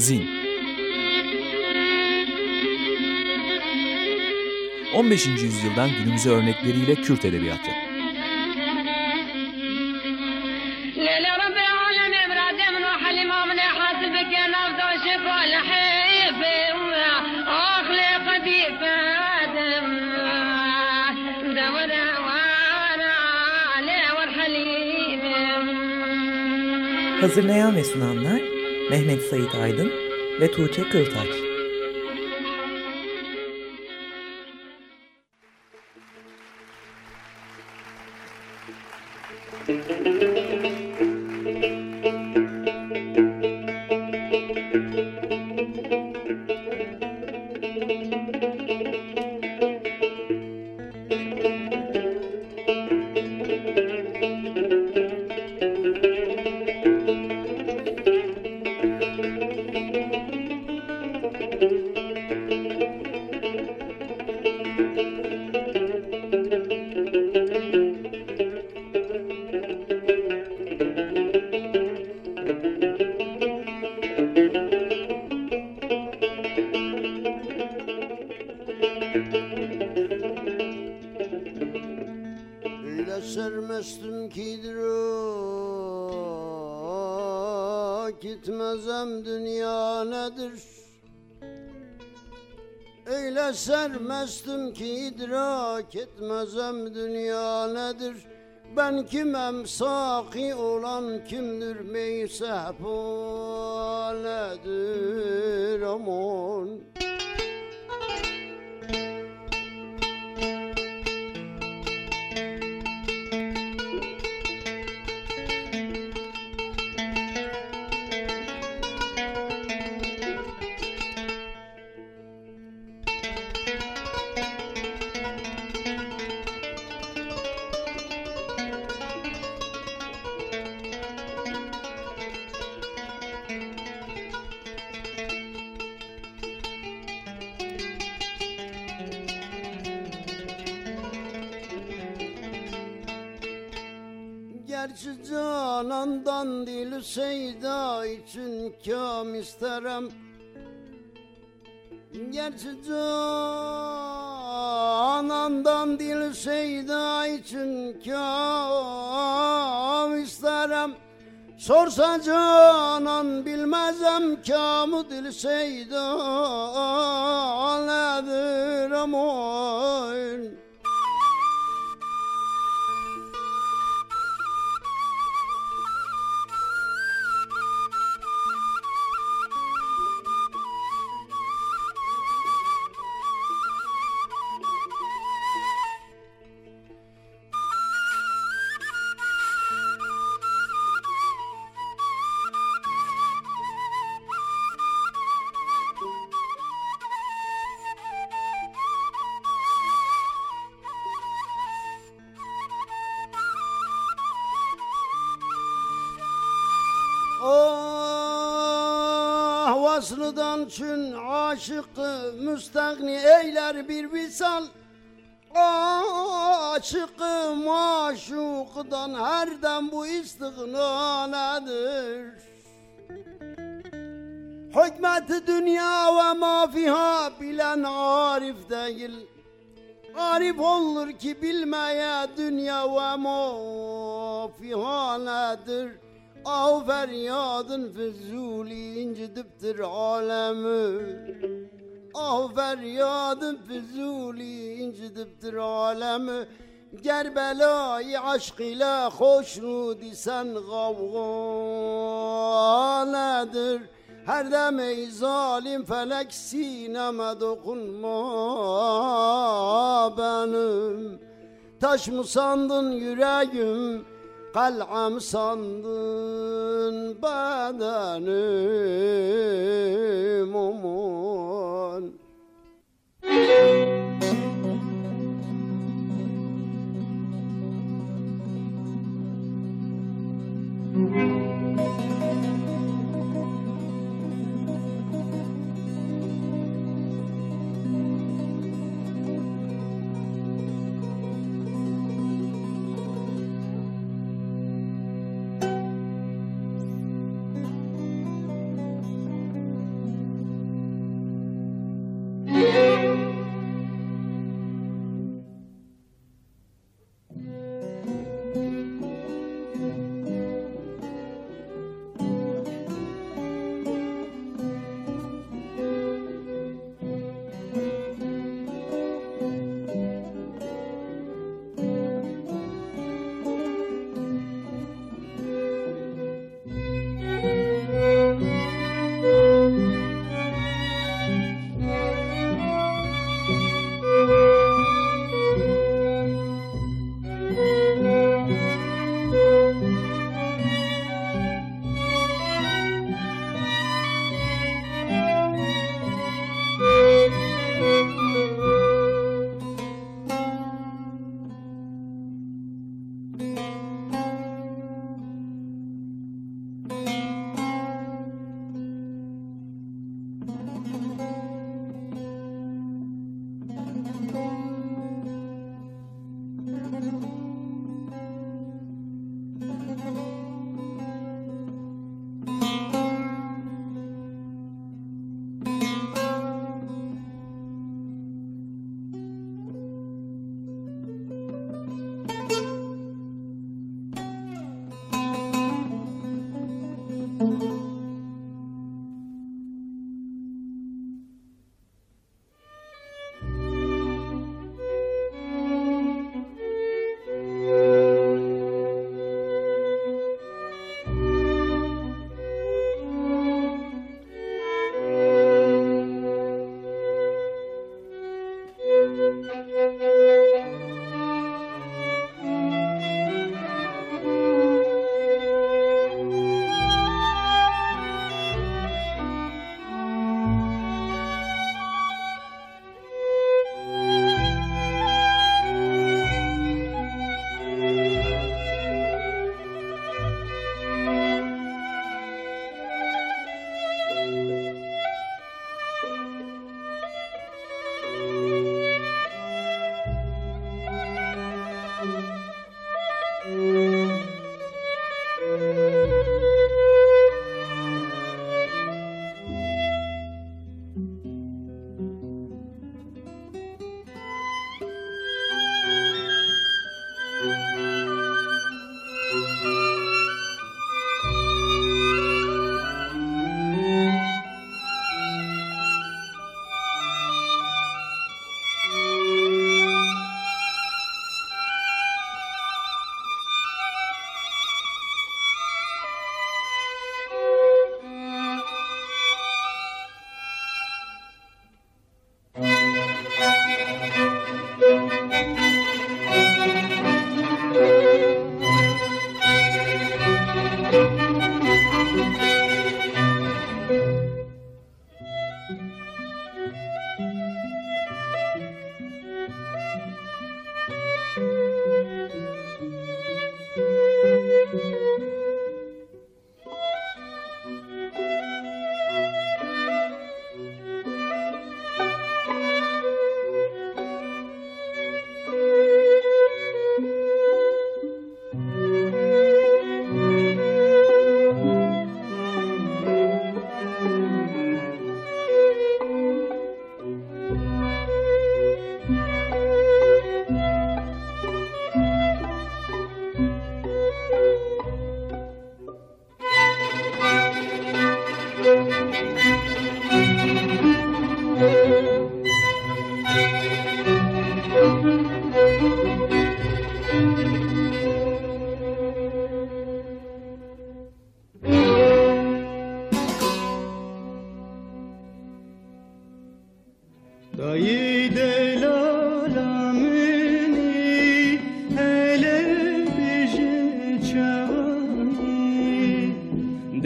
Zin 15. yüzyıldan günümüze örnekleriyle Kürt edebiyatı. Hazırlayan ve sunanlar Mehmet Sait Aydın ve Tuğçe Kırtaç. Sermestim ki idrak etmezem dünya nedir? Ben kimem? Saki olan kimdir? Meysep nedir aman kam isterim Gerçi canandan dil seyda için kam isterim Sorsa canan bilmezem kamı dil seyda nedir aman Vaslıdan çün aşıkı müstagni eyler bir visal. Aşıkı maşukdan her dem bu istigna nedir? Hikmeti dünya ve ma fiha bilen arif değil. Arif olur ki bilmeye dünya ve ma nedir? Ah feryadın füzuli incidiptir alemi Ah feryadın füzuli incidiptir alemi Gerbelayı aşk ile hoşnudi sen gavga nedir? Her dem ey zalim felek sineme dokunma benim Taş mı sandın yüreğim Kal'am sandın bedenim aman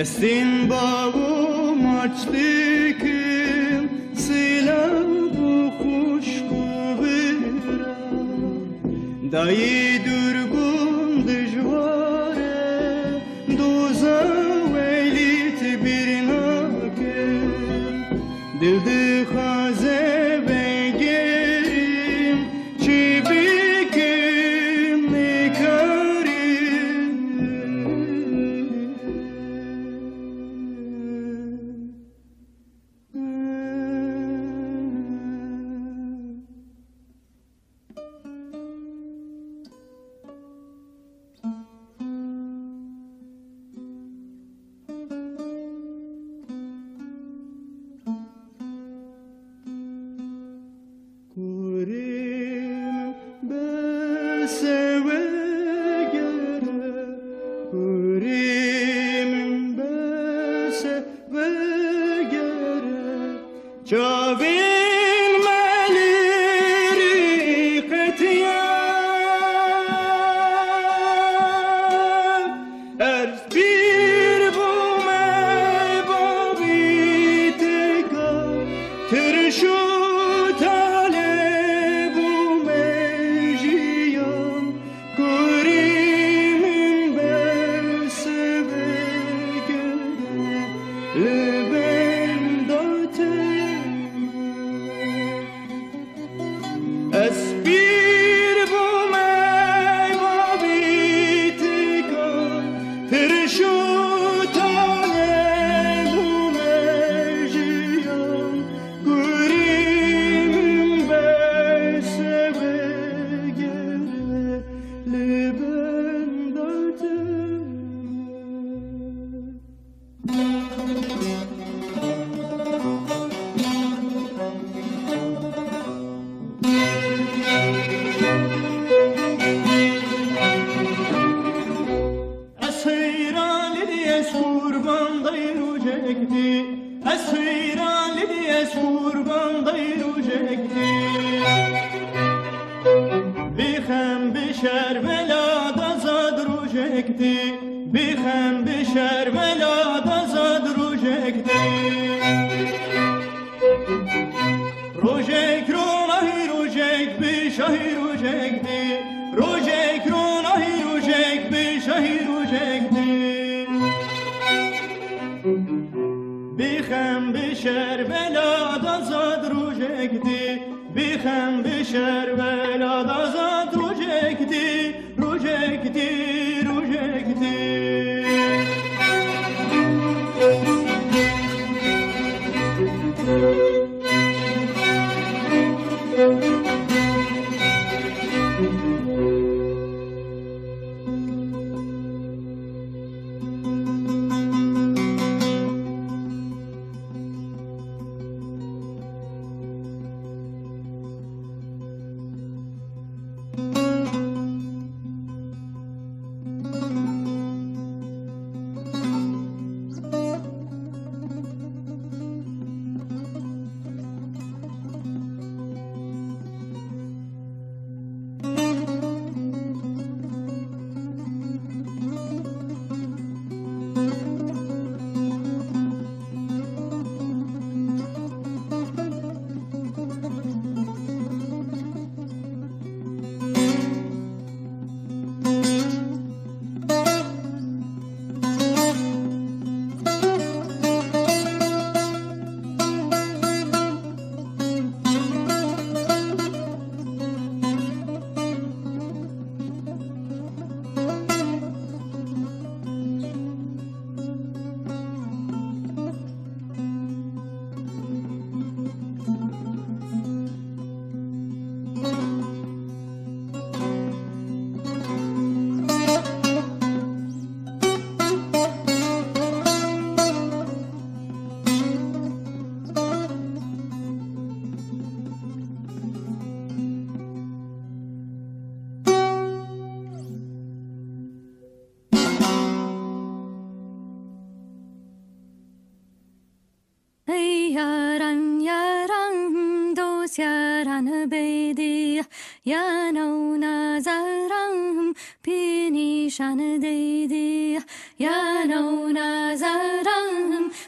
Nesin bağım açtıkım Sıla bu kuş kuvvera Dayı روژکتی بیخم بشر ملا دزد روژکتی روژک رونهی روژک بشهی روژکتی روژک رونهی روژک بشهی روژکتی بیخم بشر ملا دزد روژکتی بیخم بشر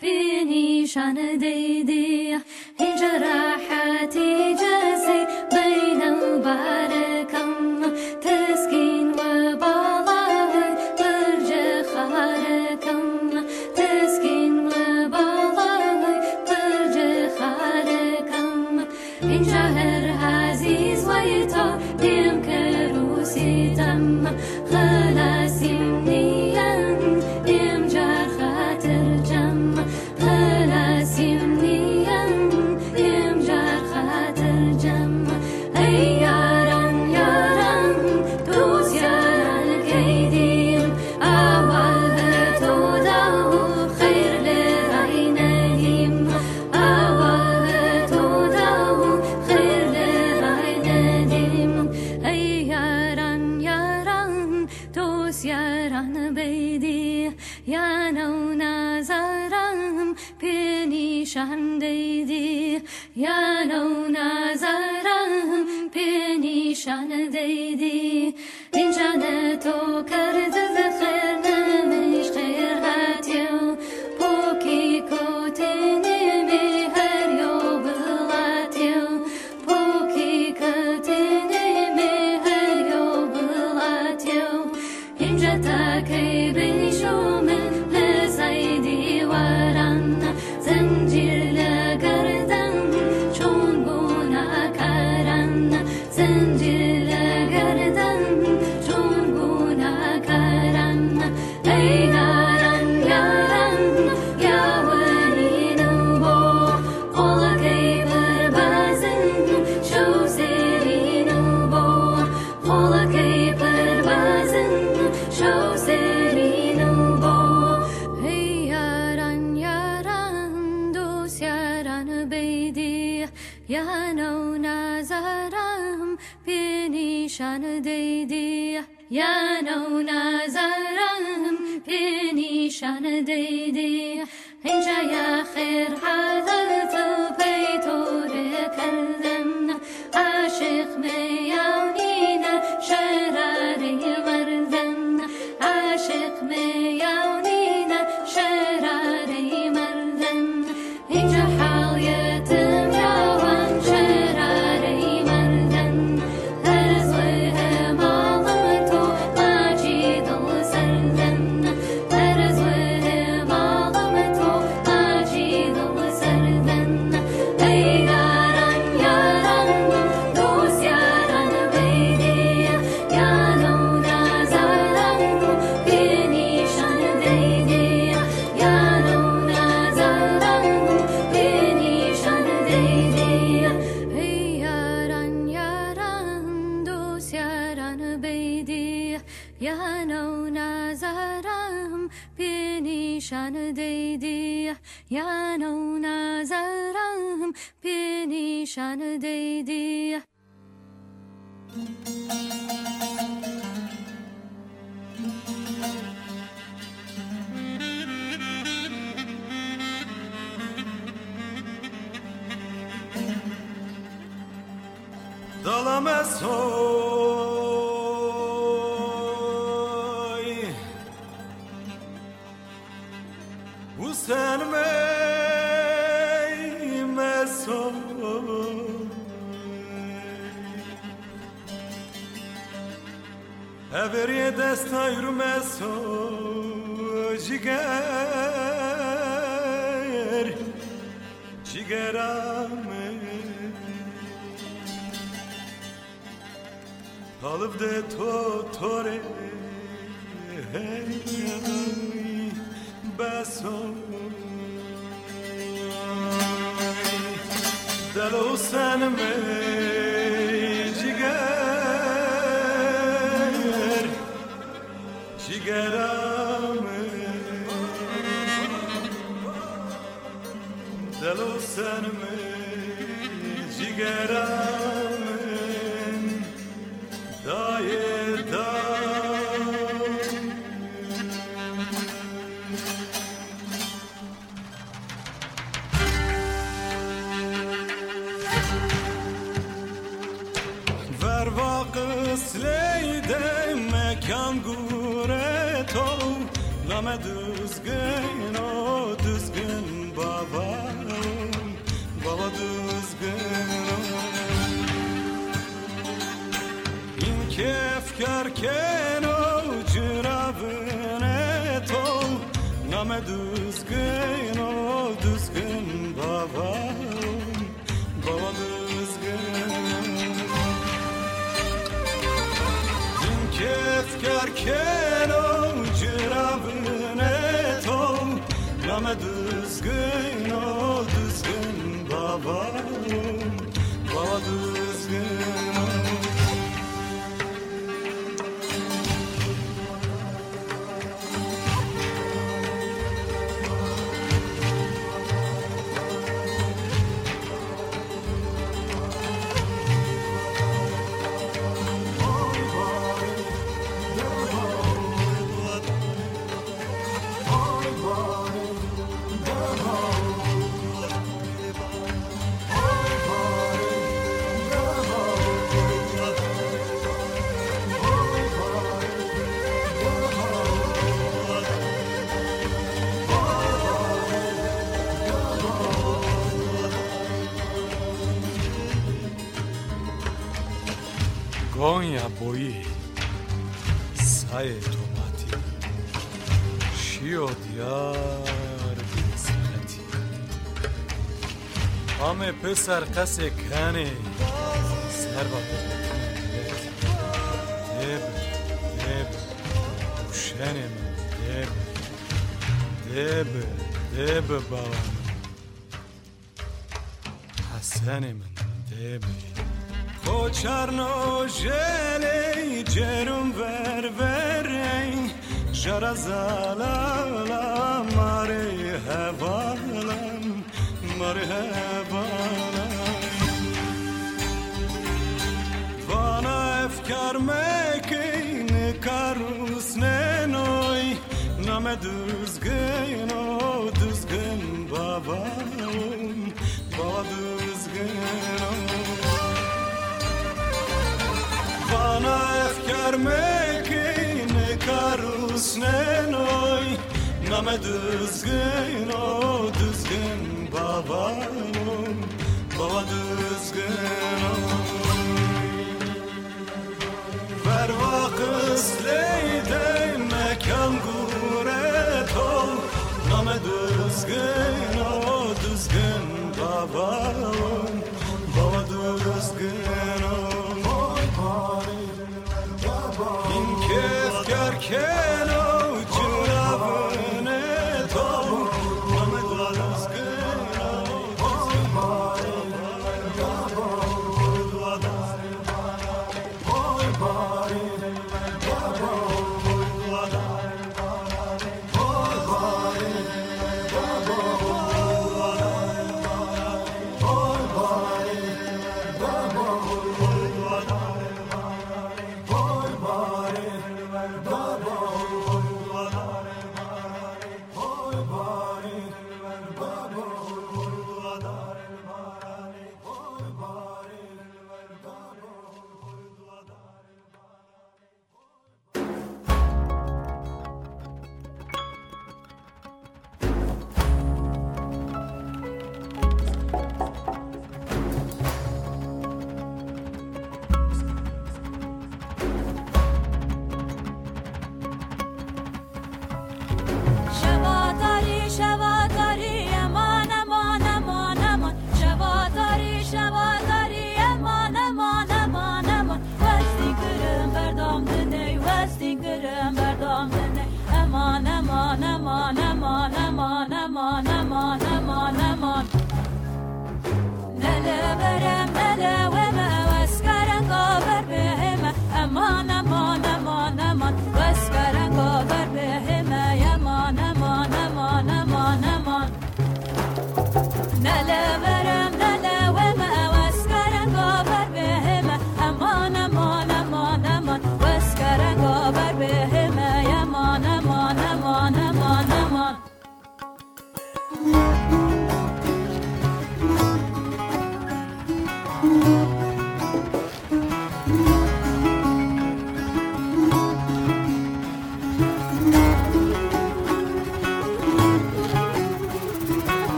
به نیشان دیدی یانو نظرم پنیشان دیدی یانو نظرم پنیشان دیدی این جان تو کرد ذخیرم ديدي هنجا يا خير هذا یانو نظرم به نیشان دیدی Dalamez soğuk so jiger jigerame Kalıp de to tore hey beso Delo sen این کفکر کنو جرابنه تو نام düzgün o düzgün baba Baba düzgün این کفکر کنو جرابنه تو نام düzgün o düzgün baba Ame pesar kase kane Serba Deb Deb. Uşene men Deb. Deb Deb babam. Hasene men Deb. Koçarno jele cerum ver verey Jara zalala mare hevalam Bana efkar mekin karus nenoy Name düzgün o düzgün babam Baba düzgün o. Bana efkar mekin karus nenoy Name düzgün o düzgün babam Baba düzgün o Vakıs leyde mekan guret ol. Name düzgün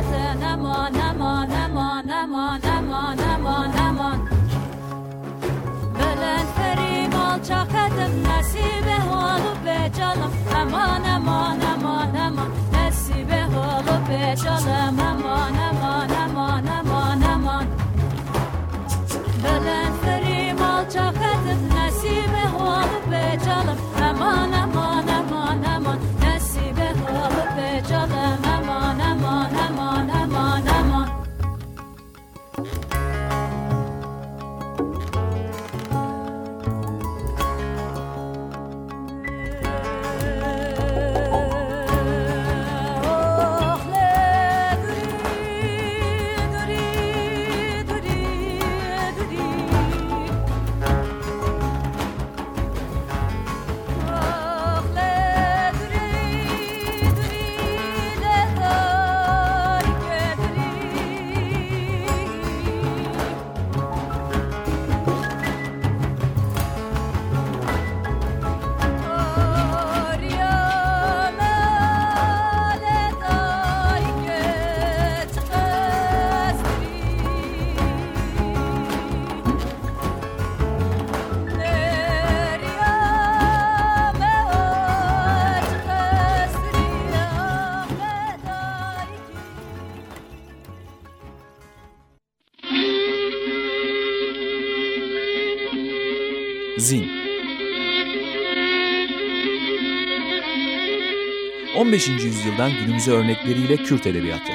نمان نمان نمان نمان نمان نمان نمان بلند فریم آلچا قدم نصیب حالو بجالم نمان نمان نمان نمان نصیب حالو بجالم نمان نمان Zin 15. yüzyıldan günümüze örnekleriyle Kürt edebiyatı.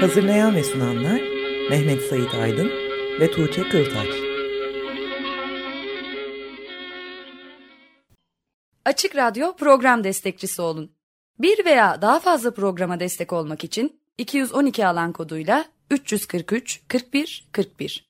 Hazırlayan ve sunanlar Mehmet Sait Aydın ve Tuğçe Kırtaç. Açık Radyo program destekçisi olun. Bir veya daha fazla programa destek olmak için 212 alan koduyla 343 41 41